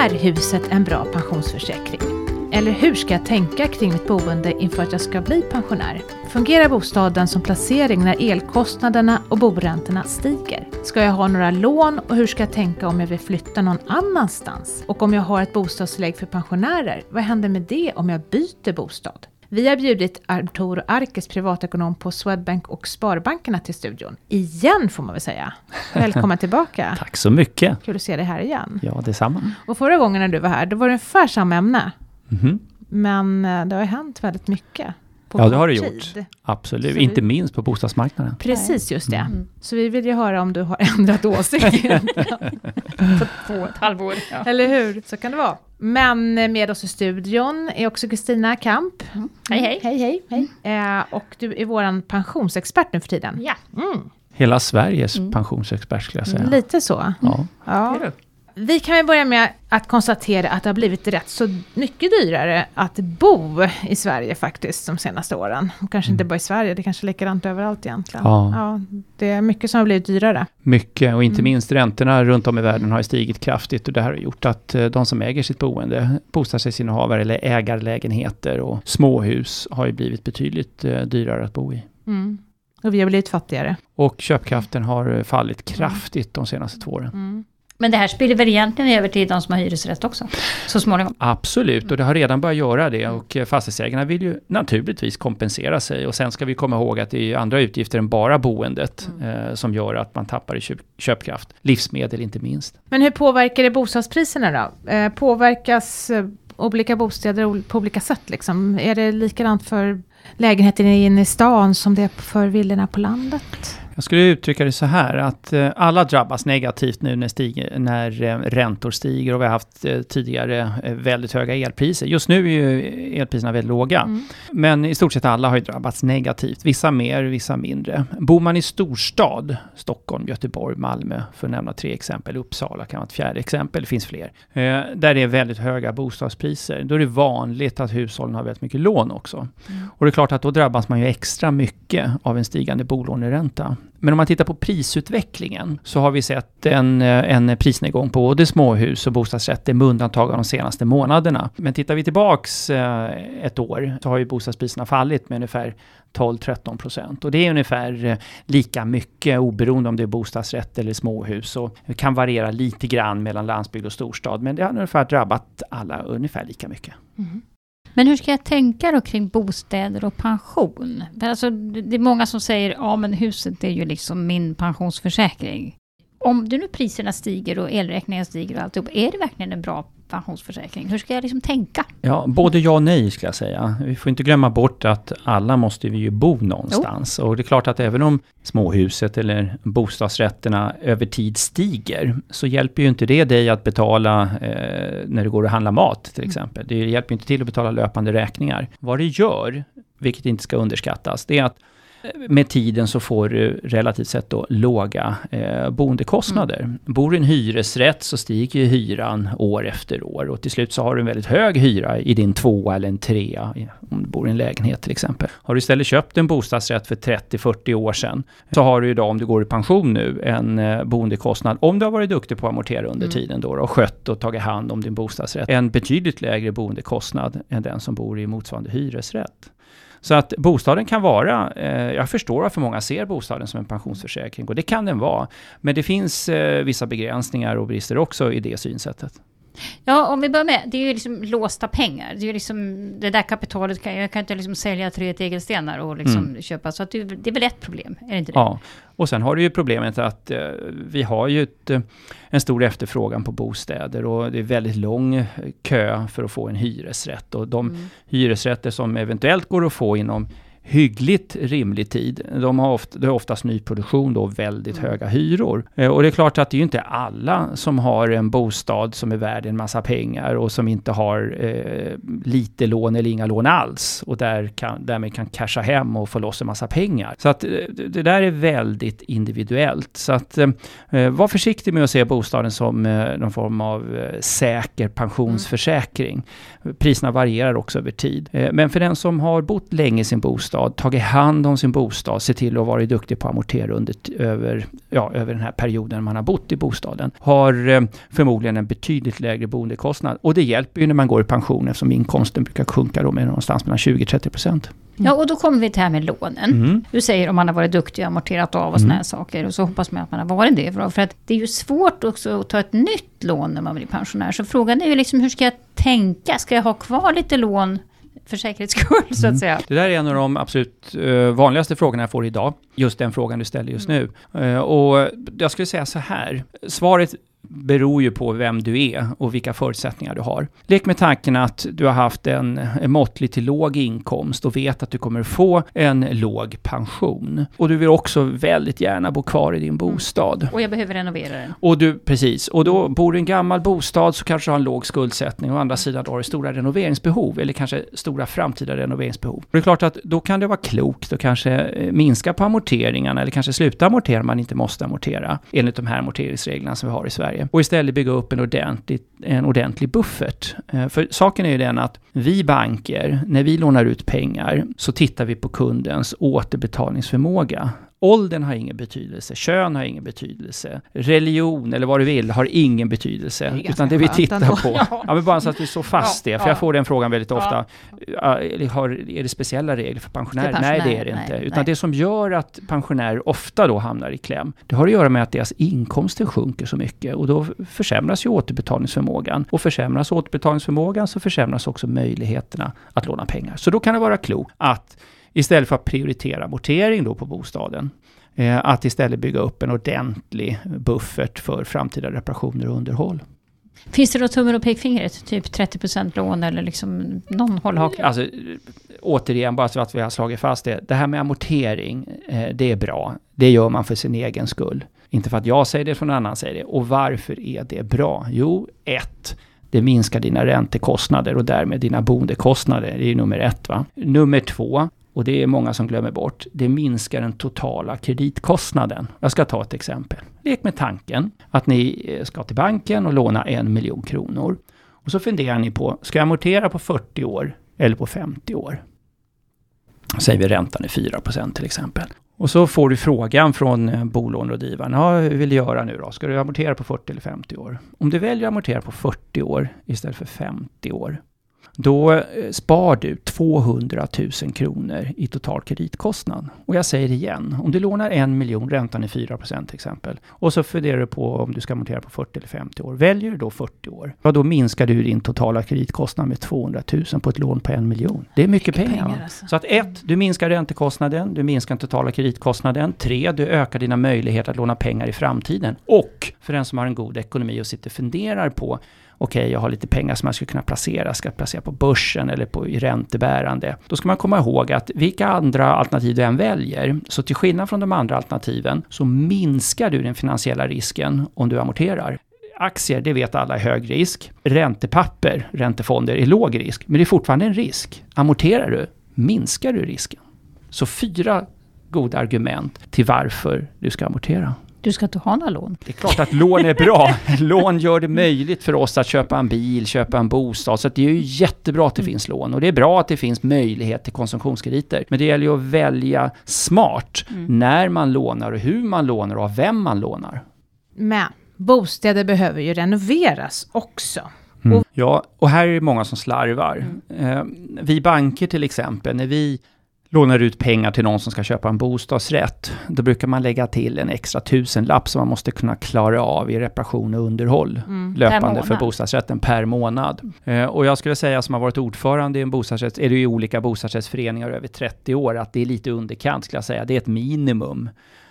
Är huset en bra pensionsförsäkring? Eller hur ska jag tänka kring mitt boende inför att jag ska bli pensionär? Fungerar bostaden som placering när elkostnaderna och boräntorna stiger? Ska jag ha några lån och hur ska jag tänka om jag vill flytta någon annanstans? Och om jag har ett bostadstillägg för pensionärer, vad händer med det om jag byter bostad? Vi har bjudit Arturo Arkes, privatekonom på Swedbank och Sparbankerna till studion. Igen får man väl säga. Välkommen tillbaka. Tack så mycket. Kul att se dig här igen. Ja, detsamma. Och förra gången när du var här, då var det ungefär samma ämne. Mhm. Men eh, det har ju hänt väldigt mycket. På Ja, det har det gjort. tid. Absolut, Så vi- inte minst på bostadsmarknaden. Precis, just det. Mm. Så vi vill ju höra om du har ändrat åsikt. På två och ett halvår. Ja. Eller hur? Så kan det vara. Men med oss i studion är också Kristina Kamp. Hej hej. Hej, hej, hej. Eh, och du är våran pensionsexpert nu för tiden. Ja, Mm. Hela Sveriges Mm. pensionsexpert skulle jag säga. Lite så. Ja. Ja. Vi kan ju börja med att konstatera att det har blivit rätt så mycket dyrare att bo i Sverige faktiskt de senaste åren. Kanske inte bara i Sverige, det är kanske är likadant överallt egentligen. Ja. det är mycket som har blivit dyrare. Mycket, och inte Mm. minst räntorna runt om i världen har stigit kraftigt och det här har gjort att eh, de som äger sitt boende, bostadsrättsinnehavare eller ägarlägenheter och småhus har ju blivit betydligt eh, dyrare att bo i. Mm. Och vi har blivit fattigare. Och köpkraften har eh, fallit kraftigt de senaste två åren. Mm. men det här spiller väl egentligen över till de som har hyresrätt också, så småningom. Absolut, och det har redan börjat göra det och eh, fastighetsägarna vill ju naturligtvis kompensera sig och sen ska vi komma ihåg att det är andra utgifter än bara boendet eh, som gör att man tappar i köp köpkraft. Livsmedel inte minst. Men hur påverkar det bostadspriserna då? Eh, påverkas eh, olika bostäder på olika sätt liksom? Är det likadant för lägenheter inne i stan som det är för villorna på landet? Jag skulle uttrycka det så här att eh, alla drabbas negativt nu när, stiger, när eh, räntor stiger och vi har haft eh, tidigare väldigt höga elpriser. Just nu är ju elpriserna väldigt låga. Mm. Men i stort sett alla har ju drabbats negativt. Vissa mer, vissa mindre. Bor man i storstad, Stockholm, Göteborg, Malmö, för att nämna tre exempel. Uppsala kan vara ett fjärde exempel, det finns fler. Där det är väldigt höga bostadspriser. Då är det vanligt att hushållen har väldigt mycket lån också. Och det är klart att då drabbas man ju extra mycket av en stigande bolåneränta. Men om man tittar på prisutvecklingen så har vi sett en, eh, en prisnedgång på både småhus och bostadsrätter med undantag av de senaste månaderna. Men tittar vi tillbaks eh, ett år så har ju bostadspriserna fallit med ungefär 12-13 procent. Och det är ungefär eh, lika mycket oberoende om det är bostadsrätt eller småhus. Och det kan variera lite grann mellan landsbygd och storstad men det har ungefär drabbat alla ungefär lika mycket. Mm. Men hur ska jag tänka då kring bostäder och pension? För Alltså, det är många som säger, ja men huset är ju liksom min pensionsförsäkring. Om du nu priserna stiger och elräkningen stiger och alltihop, är det verkligen en bra pensionsförsäkring? Hur ska jag liksom tänka? Ja, både ja och nej skulle jag säga. Vi får inte glömma bort att alla måste vi ju bo någonstans. Och det är klart att även om småhuset eller bostadsrätterna över tid stiger, så hjälper ju inte det dig att betala eh, när du går och handlar mat till exempel. Det hjälper ju inte till att betala löpande räkningar. Vad det gör, vilket inte ska underskattas, det är att med tiden så får du relativt sett då låga eh, boendekostnader. Bor du i en hyresrätt så stiger ju hyran år efter år och till slut så har du en väldigt hög hyra i din tvåa eller en trea om du bor i en lägenhet till exempel. Har du istället köpt en bostadsrätt för 30-40 år sedan så har du idag om du går i pension nu en eh, boendekostnad, om du har varit duktig på att amortera under Mm. tiden då och skött och tagit hand om din bostadsrätt, en betydligt lägre boendekostnad än den som bor i motsvarande hyresrätt. Så att bostaden kan vara, eh, jag förstår varför många ser bostaden som en pensionsförsäkring och det kan den vara. Men det finns eh, vissa begränsningar och brister också i det synsättet. Ja, om vi börjar med, det är ju liksom låsta pengar. Det är liksom, det där kapitalet kan jag kan inte liksom sälja tre tegelstenar och liksom Mm. köpa. Så att det, det är väl ett problem, är det inte det? Ja, och sen har du ju problemet att eh, vi har ju ett, eh, en stor efterfrågan på bostäder och det är väldigt lång eh, kö för att få en hyresrätt. Och de Mm. hyresrätter som eventuellt går att få inom hyggligt rimlig tid, de har ofta, det är oftast nyproduktion då, väldigt Mm. höga hyror. Eh, och det är klart att det är ju inte alla som har en bostad som är värd en massa pengar och som inte har eh, lite lån eller inga lån alls och där kan, därmed kan casha hem och få loss en massa pengar. Så att eh, det, där är väldigt individuellt. Så att eh, var försiktig med att se bostaden som eh, någon form av eh, säker pensionsförsäkring. Priserna varierar också över tid. Eh, men för den som har bott länge i sin bostad bostad, tagit hand om sin bostad, se till att vara duktig på att amortera under, över, ja, över den här perioden man har bott i bostaden, har eh, förmodligen en betydligt lägre boendekostnad. Och det hjälper ju när man går i pension eftersom inkomsten brukar sjunka då med någonstans mellan 20-30 procent. Ja, och då kommer vi till det här med lånen. Mm. Du säger om man har varit duktig och amorterat av och såna här saker. Och så hoppas man att man har varit det. För att det är ju svårt också att ta ett nytt lån när man blir pensionär. Så frågan är ju liksom hur ska jag tänka? Ska jag ha kvar lite lån för säkerhets skull så att säga? Det där är en av de absolut eh, vanligaste frågorna jag får idag. Just den frågan du ställer just nu. Eh, och jag skulle säga så här. Svaret beror ju på vem du är och vilka förutsättningar du har. Lek med tanken att du har haft en, en måttlig till låg inkomst och vet att du kommer få en låg pension. Och du vill också väldigt gärna bo kvar i din bostad. Och jag behöver renovera den. Och du, precis, och då bor du i en gammal bostad så kanske du har en låg skuldsättning. Å andra sidan då har du stora renoveringsbehov eller kanske stora framtida renoveringsbehov. Och det är klart att då kan det vara klokt att kanske eh, minska på amorteringarna eller kanske sluta amortera om man inte måste amortera enligt de här amorteringsreglerna som vi har i Sverige. Och istället bygga upp en ordentlig, en ordentlig buffert. Eh, för saken är ju den att vi banker, när vi lånar ut pengar, så tittar vi på kundens återbetalningsförmåga. Åldern har ingen betydelse, kön har ingen betydelse, religion eller vad du vill har ingen betydelse. Det utan det vi tittar på, ja. men bara så att vi står fast Ja, det, för ja. jag får den frågan väldigt ofta. Har, är det speciella regler för pensionärer? För Nej, det är pensionärer, det inte. nej, utan det som gör att pensionärer ofta då hamnar i kläm, det har att göra med att deras inkomster sjunker så mycket och då försämras ju återbetalningsförmågan. Och försämras återbetalningsförmågan så försämras också möjligheterna att låna pengar. Så då kan det vara klokt att istället för att prioritera amortering då på bostaden, eh, att istället bygga upp en ordentlig buffert för framtida reparationer och underhåll. Finns det då tummen och pekfingret? Typ 30% lån eller liksom någon hållhake? Alltså, återigen, bara så att vi har slagit fast det. Det här med amortering, eh, det är bra. Det gör man för sin egen skull. Inte för att jag säger det, för någon annan säger det. Och varför är det bra? Jo, ett, det minskar dina räntekostnader och därmed dina boendekostnader. Det är ju nummer ett. Va? Nummer två, och det är många som glömmer bort, det minskar den totala kreditkostnaden. Jag ska ta ett exempel. Lek med tanken att ni eh, ska till banken och låna en miljon kronor. Och så funderar ni på, ska jag amortera på 40 år eller på 50 år? Säger vi räntan är 4% till exempel. Och så får du frågan från eh, bolånerådgivaren. Ja, hur vill du göra nu då? Ska du amortera på 40 eller 50 år? Om du väljer att amortera på 40 år istället för 50 år, då eh, spar du 200 000 kronor i total kreditkostnad. Och jag säger igen, om du lånar en miljon, räntan är 4% till exempel, och så funderar du på om du ska amortera på 40 eller 50 år. Väljer du då 40 år, ja då minskar du din totala kreditkostnad med 200 000 på ett lån på en miljon. Det är mycket, pengar. pengar, va? alltså. Så att ett, du minskar räntekostnaden, du minskar den totala kreditkostnaden. Tre, du ökar dina möjligheter att låna pengar i framtiden. Och för den som har en god ekonomi och sitter och funderar på okej, jag har lite pengar som jag skulle kunna placera, ska jag placera på börsen eller på, i räntebärande. Då ska man komma ihåg att vilka andra alternativ du än väljer, så till skillnad från de andra alternativen, så minskar du den finansiella risken om du amorterar. Aktier, det vet alla, är hög risk. Räntepapper, räntefonder, är låg risk. Men det är fortfarande en risk. Amorterar du, minskar du risken. Så fyra goda argument till varför du ska amortera. Du ska inte ha några lån. Det är klart att lån är bra. Lån gör det möjligt för oss att köpa en bil, köpa en bostad. Så det är ju jättebra att det finns lån. Och det är bra att det finns möjlighet till konsumtionskrediter. Men det gäller ju att välja smart när man lånar och hur man lånar och av vem man lånar. Men bostäder behöver ju renoveras också. Och, ja, och här är det många som slarvar. Eh, vi banker till exempel, när vi lånar ut pengar till någon som ska köpa en bostadsrätt, då brukar man lägga till en extra tusenlapp som man måste kunna klara av i reparation och underhåll löpande Per för bostadsrätten per månad. Eh, och jag skulle säga som har varit ordförande i en bostadsrätt, är det ju olika bostadsrättsföreningar över 30 år, att det är lite underkant skulle jag säga. Det är ett minimum.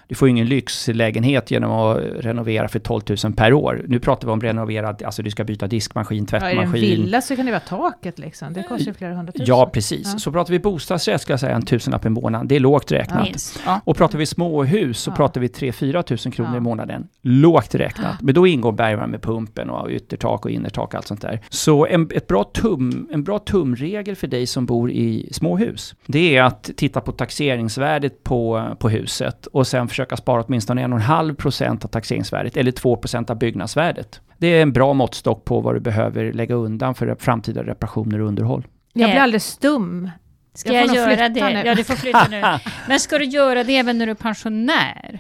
Du får ju ingen lyxlägenhet genom att renovera för 12 000 per år. Nu pratar vi om renoverad, alltså du ska byta diskmaskin, Ja, är det en tvättmaskin. villa så kan det vara taket liksom. Det kostar ju flera hundratusen. Ja, precis. Ja. Så pratar vi bostadsrätt ska jag säga en tusenlapp i månaden. Det är lågt räknat. Ja. Och pratar vi småhus så Ja. pratar vi 3-4 tusen kronor Ja. i månaden. Lågt räknat. Men då ingår bergvärmepumpen och yttertak och innertak och allt sånt där. Så en, ett bra tum, en bra tumregel för dig som bor i småhus, det är att titta på taxeringsvärdet på, på huset och sen försöka spara åtminstone 1,5 procent av taxeringsvärdet eller 2 procent av byggnadsvärdet. Det är en bra måttstock på vad du behöver lägga undan för framtida reparationer och underhåll. Jag blir Eh. alldeles stum Ska Jag jag, göra det? nu. Ja, du får flytta nu. Men ska du göra det även när du är pensionär?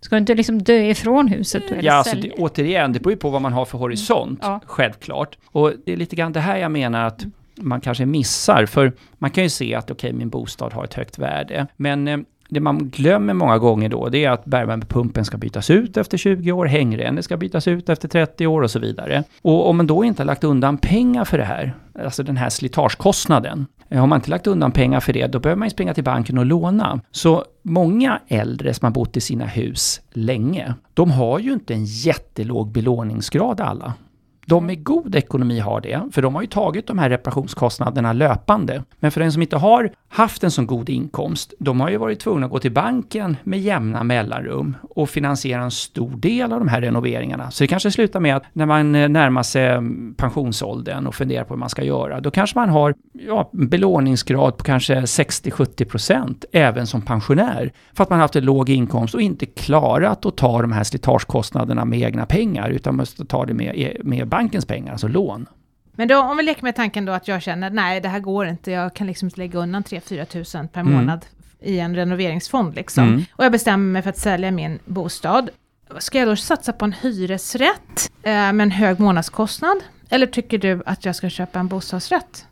Ska du inte liksom dö ifrån huset då, eller Ja, alltså det, återigen, det beror ju på vad man har för horisont, Ja. självklart. Och det är lite grann det här jag menar att man kanske missar, för man kan ju se att okej, min bostad har ett högt värde, men eh, det man glömmer många gånger då, det är att bergvärmepumpen ska bytas ut efter 20 år, hängrännor ska bytas ut efter 30 år och så vidare. Och om man då inte har lagt undan pengar för det här, alltså den här slitagekostnaden, eh, har man inte lagt undan pengar för det, då behöver man ju springa till banken och låna. Så många äldre som har bott i sina hus länge, de har ju inte en jättelåg belåningsgrad alla. De med god ekonomi har det, för de har ju tagit de här reparationskostnaderna löpande. Men för den som inte har haft en så god inkomst, de har ju varit tvungna att gå till banken med jämna mellanrum och finansiera en stor del av de här renoveringarna. Så det kanske slutar med att när man eh, närmar sig mm, pensionsåldern och funderar på hur man ska göra, då kanske man har ja, belåningsgrad på kanske 60-70 procent även som pensionär. För att man har haft en låg inkomst och inte klarat att ta de här slitagekostnaderna med egna pengar, utan måste ta det med, eh, med bankens pengar, alltså lån. Men då, om vi leker med tanken då att jag känner, nej det här går inte, jag kan liksom inte lägga undan 3-4 tusen per Mm. månad i en renoveringsfond liksom. Mm. Och jag bestämmer mig för att sälja min bostad. Ska jag då satsa på en hyresrätt eh, med en hög månadskostnad? Eller tycker du att jag ska köpa en bostadsrätt?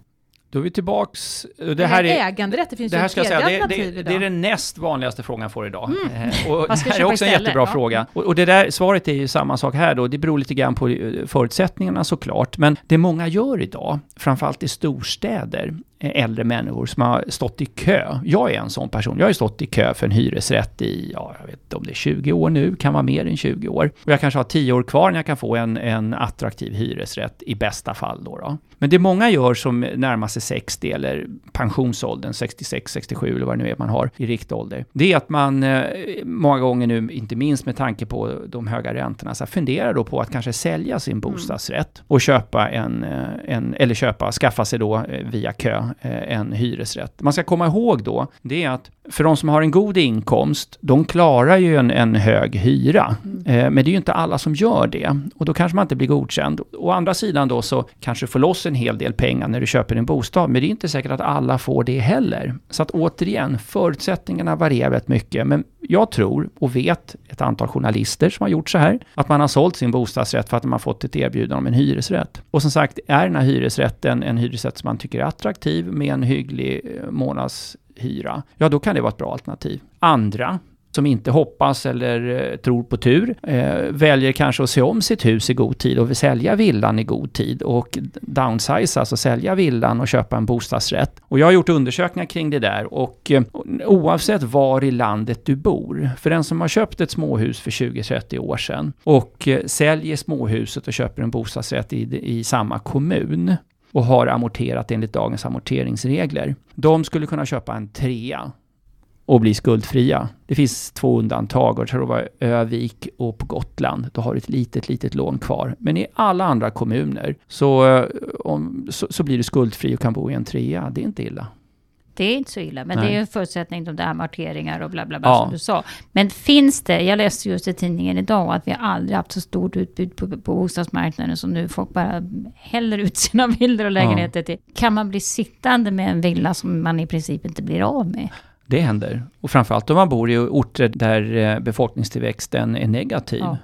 Då är vi tillbaks... Det Eller här en är... äganderätt, det finns Det här ska säga, det, det, det är den näst vanligaste frågan jag får idag. Eh, Och det här är också en istället? jättebra Ja. fråga. Och, och det där svaret är ju samma sak här då. Det beror lite grann på eh, förutsättningarna såklart. Men det många gör idag, framförallt i storstäder, eh, äldre människor som har stått i kö. Jag är en sån person. Jag har ju stått i kö för en hyresrätt i, ja, jag vet inte om det är 20 år nu, kan vara mer än 20 år. Och jag kanske har 10 år kvar när jag kan få en, en attraktiv hyresrätt i bästa fall då, då. Men det många gör som närmar sig 60 eller pensionsåldern, 66, 67 eller vad det nu är man har i riktålder. Det är att man eh, många gånger nu, inte minst med tanke på de höga räntorna, så här, funderar då på att kanske sälja sin bostadsrätt och köpa en, eh, en eller köpa, skaffa sig då eh, via kö Eh, en hyresrätt. Man ska komma ihåg då, det är att för de som har en god inkomst, de klarar ju en, en hög hyra. Eh, men det är ju inte alla som gör det. Och då kanske man inte blir godkänd. Å andra sidan då så kanske du får loss en hel del pengar när du köper en bostad. Men det är inte säkert att alla får det heller. Så att återigen, förutsättningarna varierar väldigt mycket. Men jag tror och vet ett antal journalister som har gjort så här. Att man har sålt sin bostadsrätt för att man har fått ett erbjudande om en hyresrätt. Och som sagt, är den här hyresrätten en hyresrätt som man tycker är attraktiv med en hygglig eh, hyra, ja då kan det vara ett bra alternativ. Andra som inte hoppas eller eh, tror på tur, eh, väljer kanske att se om sitt hus i god tid och vill sälja villan i god tid och downsize, alltså sälja villan och köpa en bostadsrätt. Och jag har gjort undersökningar kring det där och eh, oavsett var i landet du bor, för den som har köpt ett småhus för 20-30 år sedan och eh, säljer småhuset och köper en bostadsrätt i, i samma kommun och har amorterat enligt dagens amorteringsregler, de skulle kunna köpa en trea och bli skuldfria. Det finns två undantag och jag tror det var Övik och på Gotland. Då har du ett litet, litet lån kvar. Men i alla andra kommuner så, eh, om, så, så blir du skuldfri och kan bo i en trea. Det är inte illa. Det är inte så illa, men Nej. det är ju en förutsättning, de där amorteringar och bla bla bla Ja. som du sa. Men finns det, jag läste just i tidningen idag att vi har aldrig haft så stort utbud på, på bostadsmarknaden som nu. Folk bara häller ut sina villor och lägenheter till. Kan man bli sittande med en villa som man i princip inte blir av med? Det händer. Och framförallt om man bor i orter där eh, befolkningstillväxten är negativ. Ja.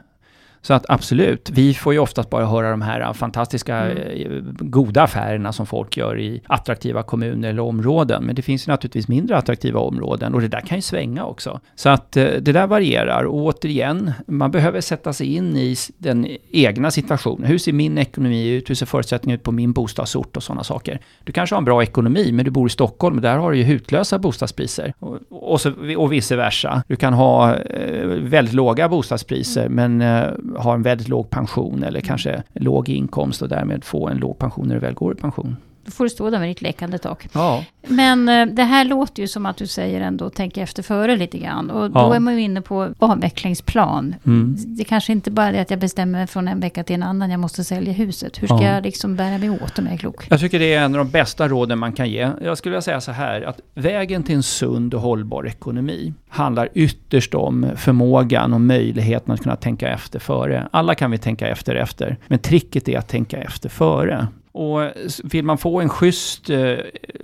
Så att absolut, vi får ju oftast bara höra de här fantastiska Mm. eh, goda affärerna som folk gör i attraktiva kommuner eller områden. Men det finns ju naturligtvis mindre attraktiva områden och det där kan ju svänga också. Så att eh, det där varierar och återigen, man behöver sätta sig in i den egna situationen. Hur ser min ekonomi ut? Hur ser förutsättningarna ut på min bostadsort och sådana saker? Du kanske har en bra ekonomi, men du bor i Stockholm och där har du ju hutlösa bostadspriser. Och, och, så, och vice versa. Du kan ha eh, väldigt låga bostadspriser, men eh, ha en väldigt låg pension eller kanske låg inkomst och därmed få en låg pension när du väl går i pension. Då får du stå där med ditt läckande tak. Ja. Men eh, det här låter ju som att du säger ändå tänka efter före lite grann. Och då Ja. är man ju inne på avvecklingsplan. Mm. Det kanske inte bara är att jag bestämmer mig från en vecka till en annan, jag måste sälja huset. Hur ska Ja. jag liksom bära mig åt om jag är klok? Jag tycker det är en av de bästa råden man kan ge. Jag skulle vilja säga så här, att vägen till en sund och hållbar ekonomi handlar ytterst om förmågan och möjligheten att kunna tänka efter före. Alla kan vi tänka efter efter, men tricket är att tänka efter före. Och vill man få en schysst eh,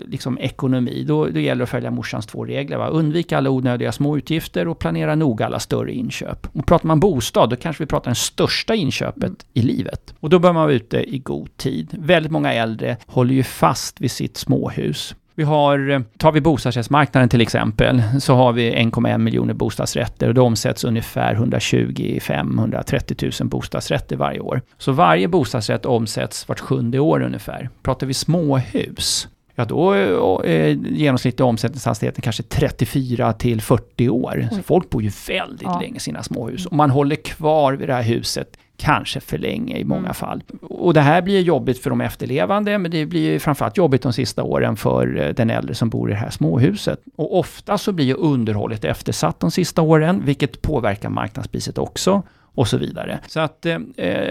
liksom, ekonomi, då, då gäller det att följa morsans två regler. Va? Undvika alla onödiga små utgifter och planera noga alla större inköp. Och pratar man bostad, då kanske vi pratar det största inköpet mm. i livet. Och då bör man vara ute i god tid. Väldigt många äldre håller ju fast vid sitt småhus. Vi har, eh, tar vi bostadsrättsmarknaden till exempel, så har vi 1,1 miljoner bostadsrätter och det omsätts ungefär 125-130 000 bostadsrätter varje år. Så varje bostadsrätt omsätts vart sjunde år ungefär. Pratar vi småhus, ja då är eh, genomsnittliga omsättningshastigheten kanske 34 till 40 år. Så folk bor ju väldigt ja. länge i sina småhus. Och man håller kvar vid det här huset kanske för länge i många mm. fall. Och det här blir jobbigt för de efterlevande, men det blir framförallt jobbigt de sista åren för eh, den äldre som bor i det här småhuset. Och ofta så blir ju underhållet eftersatt de sista åren, vilket påverkar marknadspriset också och så vidare. Så att eh,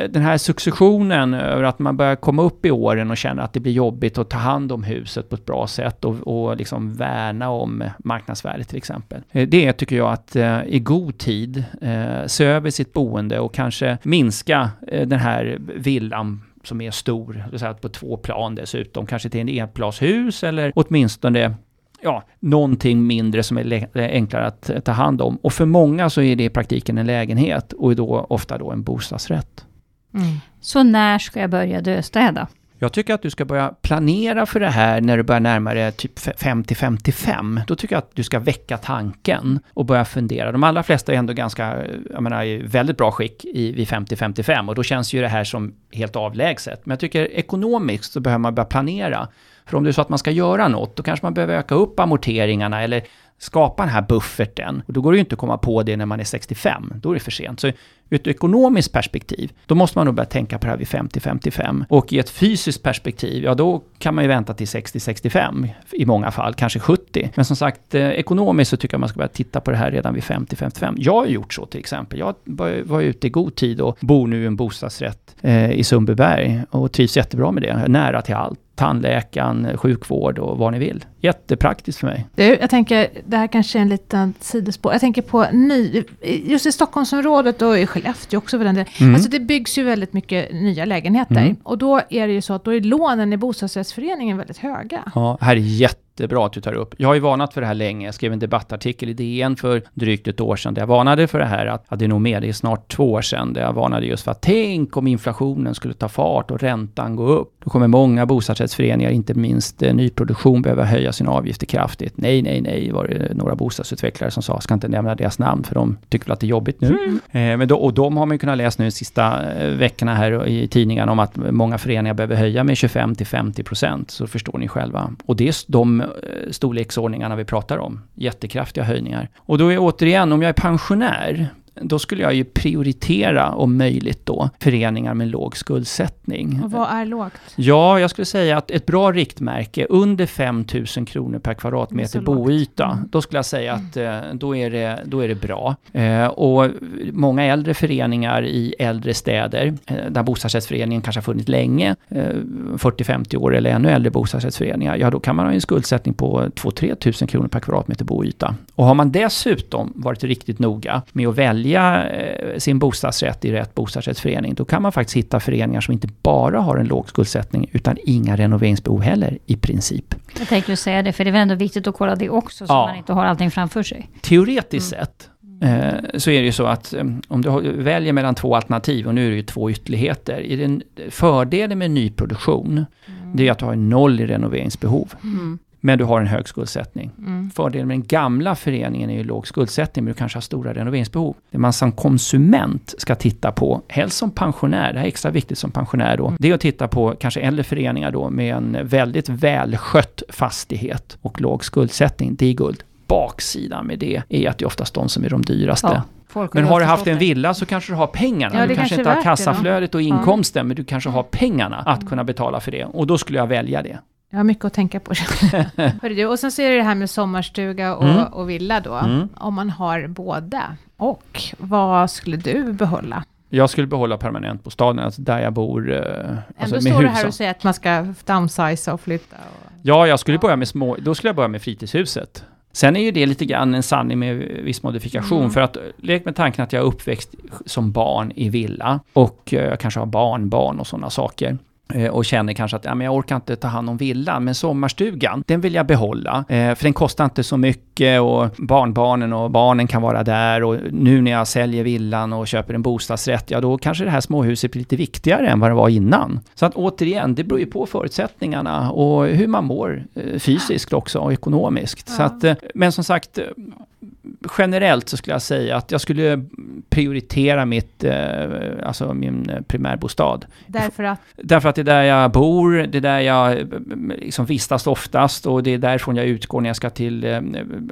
den här successionen över att man börjar komma upp i åren och känna att det blir jobbigt att ta hand om huset på ett bra sätt och, och liksom värna om marknadsvärdet till exempel. Eh, det tycker jag att eh, i god tid eh, se över sitt boende och kanske minska eh, den här villan som är stor, det säga på två plan dessutom, kanske till en enplanshus eller åtminstone ja, någonting mindre som är enklare att ta hand om. Och för många så är det i praktiken en lägenhet och då ofta då en bostadsrätt. Mm. Så när ska jag börja döstäda? Jag tycker att du ska börja planera för det här när du börjar närma dig typ 50-55. Då tycker jag att du ska väcka tanken och börja fundera. De allra flesta är ändå ganska, jag menar, i väldigt bra skick i, vid 50-55 och då känns ju det här som helt avlägset. Men jag tycker ekonomiskt så behöver man börja planera. För om det är så att man ska göra något, då kanske man behöver öka upp amorteringarna eller skapa den här bufferten. Och då går det ju inte att komma på det när man är 65, då är det för sent. Så ur ett ekonomiskt perspektiv, då måste man nog börja tänka på det här vid 50-55. Och i ett fysiskt perspektiv, ja då kan man ju vänta till 60-65 i många fall, kanske 70. Men som sagt, eh, ekonomiskt så tycker jag man ska börja titta på det här redan vid 50-55. Jag har gjort så till exempel. Jag var ute i god tid och bor nu i en bostadsrätt eh, i Sundbyberg och trivs jättebra med det. Nära till allt tandläkaren, sjukvård och vad ni vill. Jättepraktiskt för mig. Jag tänker, det här kanske är en liten sidospår. Jag tänker på ny, just i Stockholmsområdet och i Skellefteå också för den delen. Mm. Alltså det byggs ju väldigt mycket nya lägenheter. Mm. Och då är det ju så att då är lånen i bostadsrättsföreningen väldigt höga. Ja, här är jätte jättebra att du tar upp. Jag har ju varnat för det här länge. Jag skrev en debattartikel i DN för drygt ett år sedan där jag varnade för det här. Att, ja, det är nog mer, det är snart två år sedan, där jag varnade just för att tänk om inflationen skulle ta fart och räntan gå upp. Då kommer många bostadsrättsföreningar, inte minst eh, nyproduktion, behöva höja sina avgifter kraftigt. Nej, nej, nej, var det några bostadsutvecklare som sa. Ska inte nämna deras namn, för de tycker väl att det är jobbigt nu. Mm. Eh, men då, och de har man ju kunnat läsa nu de sista eh, veckorna här i tidningarna om att många föreningar behöver höja med 25 till 50 procent. Så förstår ni själva. Och det är de Eh, storleksordningarna vi pratar om. Jättekraftiga höjningar. Och då är återigen, om jag är pensionär, då skulle jag ju prioritera om möjligt då föreningar med låg skuldsättning. Och vad är lågt? Ja, jag skulle säga att ett bra riktmärke under 5 000 kronor per kvadratmeter boyta, mm. då skulle jag säga att eh, då är det, då är det bra. Eh, och många äldre föreningar i äldre städer, eh, där bostadsrättsföreningen kanske har funnits länge, 40-50 år eller ännu äldre bostadsrättsföreningar, ja då kan man ha en skuldsättning på 2-3 000 kronor per kvadratmeter boyta. Och har man dessutom varit riktigt noga med att välja välja eh, sin bostadsrätt i rätt bostadsrättsförening, då kan man faktiskt hitta föreningar som inte bara har en låg skuldsättning, utan inga renoveringsbehov heller, i princip. Jag tänkte säga det, för det är väl ändå viktigt att kolla det också, så ja. man inte har allting framför sig. Teoretiskt mm. sett, eh, så är det ju så att eh, om du väljer mellan två alternativ, och nu är det ju två ytterligheter, fördelen med nyproduktion, mm. det är att du har noll i renoveringsbehov. Mm men du har en hög skuldsättning. Mm. Fördelen med den gamla föreningen är ju låg skuldsättning, men du kanske har stora renoveringsbehov. Det man som konsument ska titta på, helst som pensionär, det här är extra viktigt som pensionär då, mm. det är att titta på kanske äldre föreningar då med en väldigt välskött fastighet och låg skuldsättning. Det är guld. Baksidan med det är att det är oftast de som är de dyraste. Ja. men har du haft en villa så kanske du har pengarna. Ja, du kanske inte har kassaflödet och inkomsten, ja. men du kanske har pengarna att kunna betala för det. Och då skulle jag välja det. Jag har mycket att tänka på. och sen så är det det här med sommarstuga och, mm. och villa då. Mm. Om man har båda. Och vad skulle du behålla? Jag skulle behålla permanentbostaden, alltså där jag bor. Eh, alltså Ändå står det här och säger att man ska downsize och flytta. Och, ja, jag skulle ja. börja med små, då skulle jag börja med fritidshuset. Sen är ju det lite grann en sanning med viss modifikation. Mm. För att lek med tanken att jag är uppväxt som barn i villa och jag kanske har barnbarn och sådana saker. Eh, och känner kanske att ja, men jag orkar inte ta hand om villan, men sommarstugan, den vill jag behålla. Eh, för den kostar inte så mycket och barnbarnen och barnen kan vara där och nu när jag säljer villan och köper en bostadsrätt, ja då kanske det här småhuset blir lite viktigare än vad det var innan. Så att återigen, det beror ju på förutsättningarna och hur man mår eh, fysiskt också och ekonomiskt. Så att, men som sagt, generellt så skulle jag säga att jag skulle prioritera mitt, eh, alltså min eh, primärbostad. Därför att Därför att det är där jag bor, det är där jag eh, liksom vistas oftast och det är därifrån jag utgår när jag ska till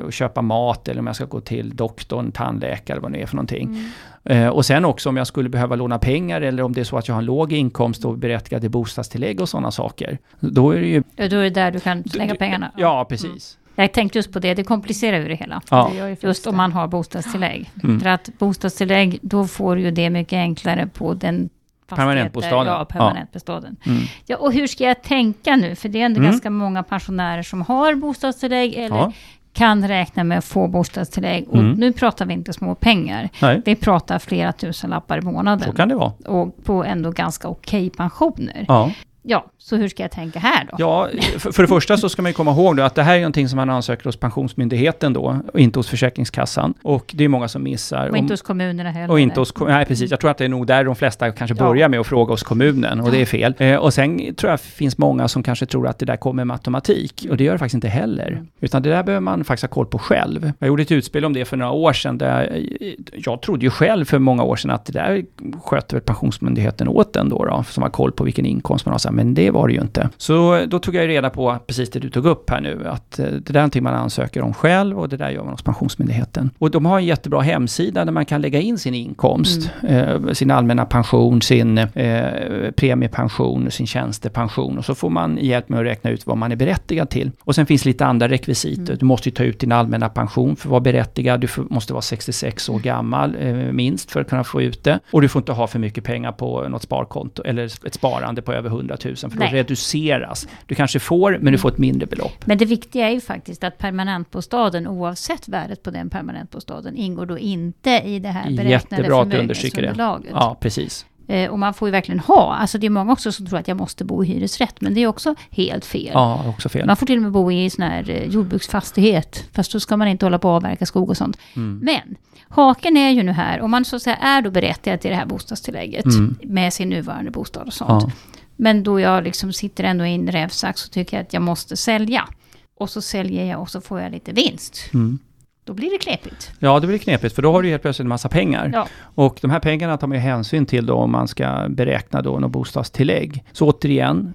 köpa mat eller om jag ska gå till doktorn, tandläkare, vad det är för någonting. mm, och sen också om jag skulle behöva låna pengar eller om det är så att jag har en låg inkomst och är berättigad till bostadstillägg och sådana saker. Då är det ju... Då är det där du kan lägga pengarna. Ja, precis. Jag tänkte just på det, det komplicerar ju det hela. Ja. det Just om man har bostadstillägg. Mm. För att bostadstillägg, då får ju det mycket enklare på den Permanentbostaden. Ja, permanentbostaden. Mm. Ja, och hur ska jag tänka nu? För det är ändå Mm. ganska många pensionärer som har bostadstillägg eller Ja. kan räkna med att få bostadstillägg. Och Mm. nu pratar vi inte små pengar. Nej, Vi pratar flera tusen lappar i så månaden. kan det vara. Och på ändå ganska okej pensioner. Ja. Ja, så hur ska jag tänka här då? Ja, för, för det första så ska man ju komma ihåg då att det här är någonting som man ansöker hos Pensionsmyndigheten då, och inte hos Försäkringskassan. Och det är många som missar. Och inte hos kommunerna heller. och inte hos, nej precis, jag tror att det är nog där de flesta kanske Ja. börjar med att fråga hos kommunen och det är fel. Eh, och sen tror jag finns många som kanske tror att det där kommer med automatik och det gör det faktiskt inte heller. Mm. Utan det där behöver man faktiskt ha koll på själv. Jag gjorde ett utspel om det för några år sedan där eh, jag trodde ju själv för många år sedan att det där sköter väl Pensionsmyndigheten åt en då, då som har koll på vilken inkomst man har, Här, men det var det ju inte. Så då tog jag reda på precis det du tog upp här nu, att eh, det där är någonting man ansöker om själv och det där gör man hos Pensionsmyndigheten. Och de har en jättebra hemsida där man kan lägga in sin inkomst, eh, sin allmänna pension, sin eh, premiepension, sin tjänstepension och så får man hjälp med att räkna ut vad man är berättigad till. Och sen finns lite andra rekvisiter. Mm. Du måste ju ta ut din allmänna pension för att vara berättigad. Du får, måste vara 66 år gammal eh, minst för att kunna få ut det. Och du får inte ha för mycket pengar på något sparkonto eller ett sparande på över 100 000 för då Nej. reduceras. Du kanske får, men du får ett mindre belopp. Men det viktiga är ju faktiskt att permanentbostaden, oavsett värdet på den permanentbostaden, ingår då inte i det här beräknade Jättebra att du understryker det. Ja, precis. Eh, och man får ju verkligen ha, alltså det är många också som tror att jag måste bo i hyresrätt, men det är också helt fel. Ja, också fel. Man får till och med bo i sån här eh, jordbruksfastighet, fast då ska man inte hålla på och avverka skog och sånt. Mm. Men haken är ju nu här, om man så att säga är då berättigad till det här bostadstillägget Mm. med sin nuvarande bostad och sånt. Ja. Men då jag liksom sitter ändå i en rävsax så tycker jag att jag måste sälja. Och så säljer jag och så får jag lite vinst. Mm. Då blir det knepigt. Ja, det blir knepigt för då har du helt plötsligt en massa pengar. Ja. Och de här pengarna tar man ju hänsyn till då om man ska beräkna då något bostadstillägg. Så återigen,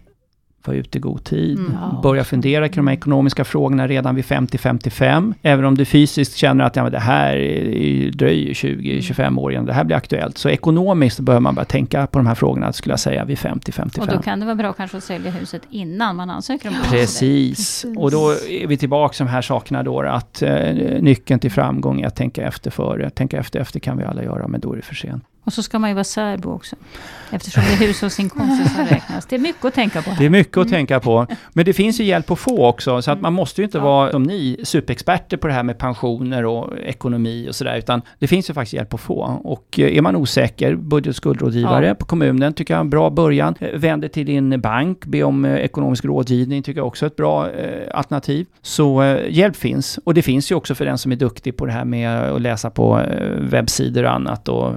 var ute i god tid. Mm. Ja. Börja fundera kring de här ekonomiska frågorna redan vid 50-55. Även om du fysiskt känner att ja, det här är- dröjer 20-25 år innan det här blir aktuellt. Så ekonomiskt bör man börja tänka på de här frågorna, skulle jag säga, vid Och då 50-55. kan det vara bra kanske att sälja huset innan man ansöker om. Precis. Precis. Och då är vi tillbaka till de här sakerna då, att eh, nyckeln till framgång är att tänka efter före. Tänka efter efter kan vi alla göra, men då är det för sent. Och så ska man ju vara särbo också. Eftersom det är hushållsinkomster som räknas. Det är mycket att tänka på. Det är mycket att Mm. tänka på. Men det finns ju hjälp att få också, så att Mm. man måste ju inte Ja. vara som ni, superexperter på det här med pensioner och ekonomi och sådär, utan det finns ju faktiskt hjälp att få. Och eh, är man osäker, budget och skuldrådgivare Ja. på kommunen tycker jag är en bra början. Eh, Vänd dig till din bank, be om eh, ekonomisk rådgivning, tycker jag också är ett bra eh, alternativ. Så eh, hjälp finns. Och det finns ju också för den som är duktig på det här med att läsa på eh, webbsidor och annat och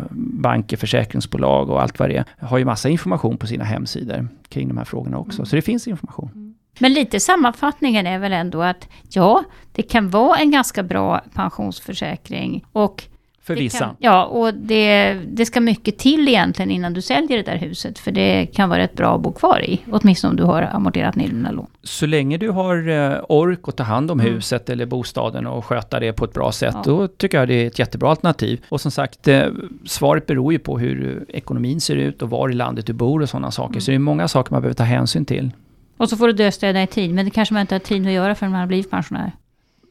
banker, försäkringsbolag och allt vad det är. Har ju massa information på sina hemsidor kring de här frågorna också. Mm. Så det finns information. Men lite sammanfattningen är väl ändå att ja, det kan vara en ganska bra pensionsförsäkring. Och För det vissa. Kan, ja, och det, det ska mycket till egentligen innan du säljer det där huset. För det kan vara rätt bra att bo kvar i. Åtminstone om du har amorterat ner dina lån. Så länge du har eh, ork att ta hand om Mm. huset eller bostaden och sköta det på ett bra sätt, Ja. då tycker jag det är ett jättebra alternativ. Och som sagt, eh, svaret beror ju på hur ekonomin ser ut och var i landet du bor och sådana saker. Mm. Så det är många saker man behöver ta hänsyn till. Och så får du dödstöda i tid. Men det kanske man inte har tid att göra förrän man har blivit pensionär.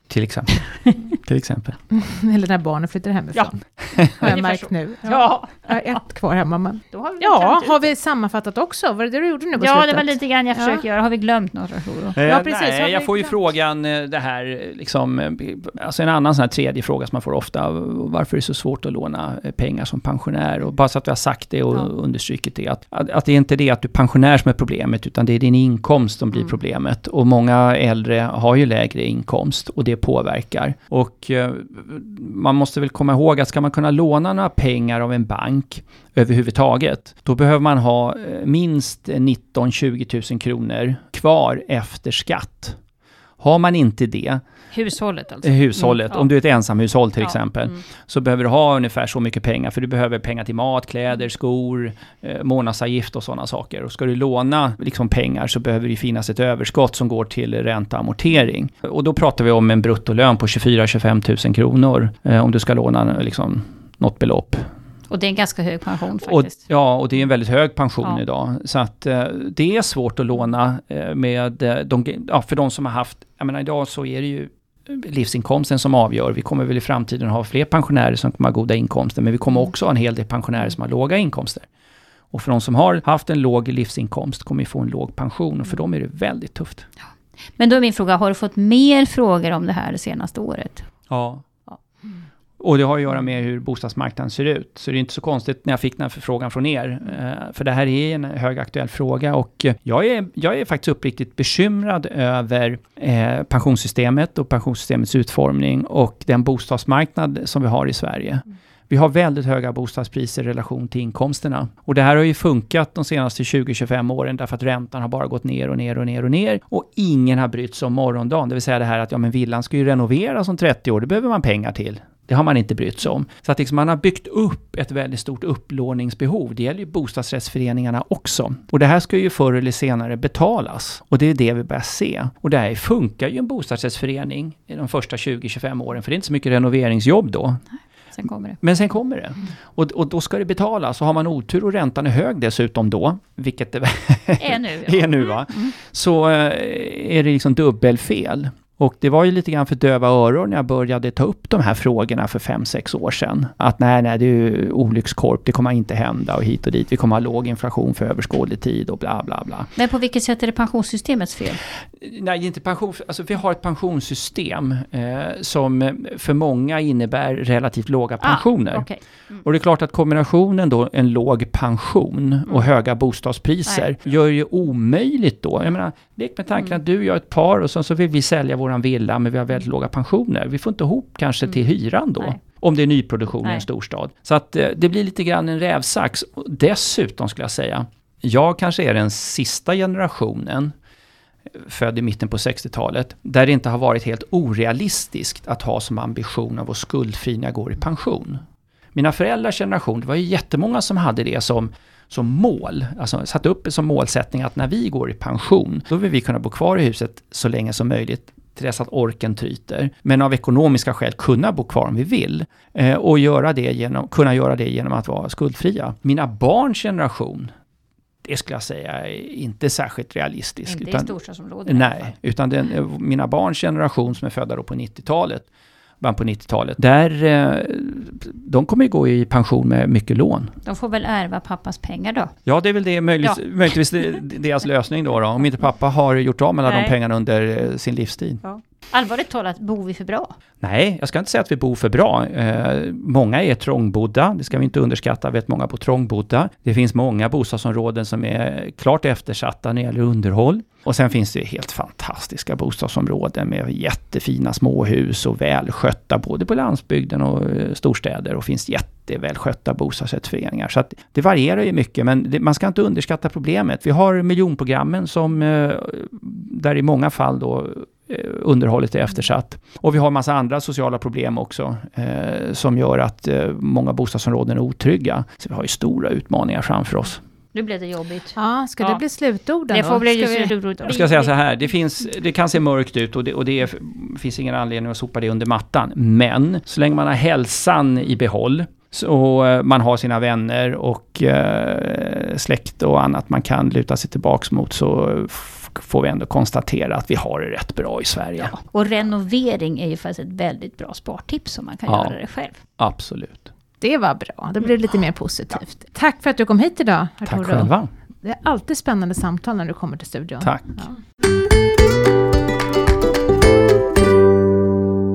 Till exempel. Till exempel. Eller när barnen flyttar hemifrån. Har jag märkt nu. Ja. Jag har ett kvar hemma men... Då har vi Ja, har vi sammanfattat också? Var det det du gjorde nu på Ja, slutet? det var lite grann jag Ja. försöker göra. Har vi glömt något? Eh, Ja, precis. Nej, jag får ju glömt? frågan eh, det här, liksom, eh, alltså en annan sån här tredje fråga som man får ofta, varför är det så svårt att låna eh, pengar som pensionär? Och bara så att vi har sagt det och Ja. understrukit det, att, att, att det är inte det att du är pensionär som är problemet, utan det är din inkomst som blir Mm. problemet. Och många äldre har ju lägre inkomst och det påverkar. Och eh, man måste väl komma ihåg att ska man kunna låna några pengar av en bank överhuvudtaget, då behöver man ha eh, minst 19-20 000 kronor kvar efter skatt. Har man inte det, Hushållet alltså. eh, hushållet, Mm, ja. om du är ett ensamhushåll till Ja, exempel, mm. så behöver du ha ungefär så mycket pengar, för du behöver pengar till mat, kläder, skor, eh, månadsavgift och sådana saker. Och ska du låna liksom, pengar så behöver det finnas ett överskott som går till ränta och amortering. Och då pratar vi om en bruttolön på 24-25 000 kronor, eh, om du ska låna liksom, något belopp. Och det är en ganska hög pension Och, faktiskt. ja, och det är en väldigt hög pension Ja. idag. Så att eh, det är svårt att låna eh, med eh, de, ja, för de som har haft, jag menar idag så är det ju livsinkomsten som avgör. Vi kommer väl i framtiden ha fler pensionärer som kommer ha goda inkomster, men vi kommer också ha en hel del pensionärer som har låga inkomster. Och för de som har haft en låg livsinkomst kommer ju få en låg pension och för dem är det väldigt tufft. Men då är min fråga, har du fått mer frågor om det här det senaste året? Ja. Och det har att göra med hur bostadsmarknaden ser ut. Så det är inte så konstigt när jag fick den här förfrågan från er. Eh, För det här är en högaktuell fråga och eh, jag är, jag är faktiskt uppriktigt bekymrad över eh, pensionssystemet och pensionssystemets utformning och den bostadsmarknad som vi har i Sverige. Vi har väldigt höga bostadspriser i relation till inkomsterna. Och det här har ju funkat de senaste 20-25 åren därför att räntan har bara gått ner och ner och ner och ner. Och ingen har brytt sig om morgondagen. Det vill säga det här att ja men villan ska ju renoveras om 30 år, det behöver man pengar till. Det har man inte brytt sig om. Så att liksom man har byggt upp ett väldigt stort upplåningsbehov. Det gäller ju bostadsrättsföreningarna också. Och det här ska ju förr eller senare betalas. Och det är det vi börjar se. Och det här funkar ju en bostadsrättsförening i de första 20-25 åren, för det är inte så mycket renoveringsjobb då. Sen kommer det. Men sen kommer det. Och, och då ska det betalas. Och har man otur och räntan är hög dessutom då, vilket det Är nu, ja. är nu va, så eh, är det liksom dubbelfel. Och det var ju lite grann för döva öron när jag började ta upp de här frågorna för fem sex år sedan. Att nej, nej, det är ju olyckskorp, det kommer inte hända och hit och dit. Vi kommer ha låg inflation för överskådlig tid och bla bla bla. Men på vilket sätt är det pensionssystemets fel? Nej, inte pension. Alltså vi har ett pensionssystem eh, som för många innebär relativt låga pensioner. Ah, okej. Och det är klart att kombinationen då, en låg pension och höga bostadspriser, gör ju omöjligt då. Jag menar, lek med tanken att du och jag är ett par och sen så vill vi sälja våran villa, men vi har väldigt låga pensioner. Vi får inte ihop kanske till hyran då. Nej. Om det är nyproduktion i Nej. en storstad. Så att eh, det blir lite grann en rävsax. Dessutom skulle jag säga, jag kanske är den sista generationen född i mitten på 60-talet, där det inte har varit helt orealistiskt att ha som ambition att vara skuldfri när jag går i pension. Mina föräldrars generation, det var ju jättemånga som hade det som, som mål, alltså satte upp som målsättning att när vi går i pension, då vill vi kunna bo kvar i huset så länge som möjligt till dess att orken tryter. Men av ekonomiska skäl kunna bo kvar om vi vill. Eh, och göra det genom, kunna göra det genom att vara skuldfria. Mina barns generation, det skulle jag säga är inte särskilt realistiskt. Inte utan- storstadsområden i fall. Nej, utan den, eh, mina barns generation som är födda då på 90-talet, början på 90-talet, där, eh, de kommer ju gå i pension med mycket lån. De får väl ärva pappas pengar då? Ja, det är väl det, möjligtvis, möjligtvis det, deras lösning då, då, om inte pappa har gjort av med alla de pengarna under eh, sin livstid. Allvarligt talat, bor vi för bra? Nej, jag ska inte säga att vi bor för bra. Eh, många är trångbodda, det ska vi inte underskatta, vet många på trångbodda. Det finns många bostadsområden som är klart eftersatta när det gäller underhåll. Och sen finns det helt fantastiska bostadsområden med jättefina småhus och välskötta både på landsbygden och eh, storstäder och finns jättevälskötta bostadsrättsföreningar. Så att det varierar ju mycket, men det, man ska inte underskatta problemet. Vi har miljonprogrammen som, eh, där i många fall då underhållet är eftersatt. Och vi har en massa andra sociala problem också eh, som gör att eh, många bostadsområden är otrygga. Så vi har ju stora utmaningar framför oss. Nu blev det jobbigt. Ja, ska Ja. det bli slutorden Det får bli Ska vi-. Jag ska säga så här, det, finns, det kan se mörkt ut och det, och det är, finns ingen anledning att sopa det under mattan. Men så länge man har hälsan i behåll Så eh, man har sina vänner och eh, släkt och annat man kan luta sig tillbaks mot så får vi ändå konstatera att vi har det rätt bra i Sverige. Ja. Och renovering är ju faktiskt ett väldigt bra spartips om man kan Ja. göra det själv. Absolut. Det var bra, det blev lite mer positivt. Tack för att du kom hit idag, Tack Arturo. själva. Det är alltid spännande samtal när du kommer till studion. Tack. Ja.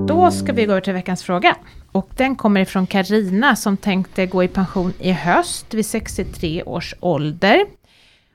Då ska vi gå över till veckans fråga. Och den kommer ifrån Karina som tänkte gå i pension i höst vid 63 års ålder.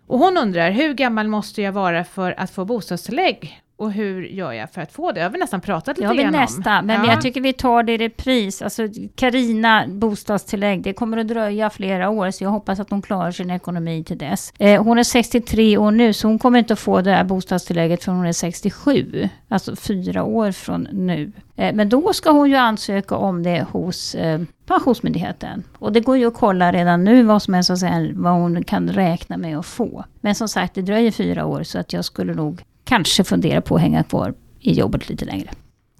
Och hon undrar, hur gammal måste jag vara för att få bostadstillägg? Och hur gör jag för att få det? Det har vi nästan pratat Det lite har vi grann om. nästa, men Ja. jag tycker vi tar det i repris. Alltså Karina bostadstillägg, det kommer att dröja flera år, så jag hoppas att hon klarar sin ekonomi till dess. Eh, hon är 63 år nu, så hon kommer inte att få det här bostadstillägget förrän hon är 67. Alltså fyra år från nu. Eh, men då ska hon ju ansöka om det hos eh, Pensionsmyndigheten. Och det går ju att kolla redan nu vad som är så att säga, vad hon kan räkna med att få. Men som sagt, det dröjer fyra år, så att jag skulle nog kanske fundera på att hänga kvar i jobbet lite längre.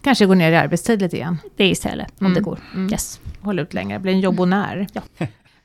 Kanske gå ner i arbetstid lite igen. Det istället, om Mm, det går. mm. Yes. Hålla ut längre, bli en jobbonär. Ja.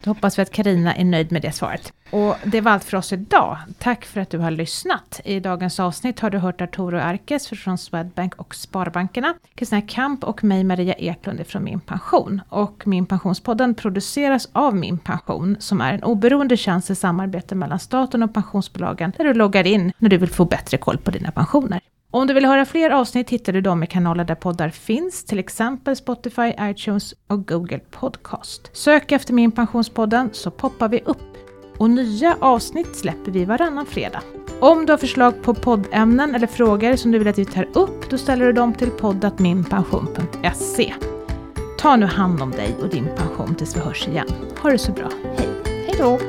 Då hoppas vi att Karina är nöjd med det svaret. Och det var allt för oss idag. Tack för att du har lyssnat. I dagens avsnitt har du hört Arturo Arkes från Swedbank och Sparbankerna, Kristina Kamp och mig Maria Eklund från Min Pension. Och Min Pensionspodden produceras av Min Pension, som är en oberoende tjänst i samarbete mellan staten och pensionsbolagen, där du loggar in när du vill få bättre koll på dina pensioner. Om du vill höra fler avsnitt hittar du dem i kanaler där poddar finns, till exempel Spotify, iTunes och Google Podcast. Sök efter Min Pensionspodden så poppar vi upp. Och nya avsnitt släpper vi varannan fredag. Om du har förslag på poddämnen eller frågor som du vill att vi tar upp, då ställer du dem till poddatminpension.se. Ta nu hand om dig och din pension tills vi hörs igen. Ha det så bra. Hej! Hej då!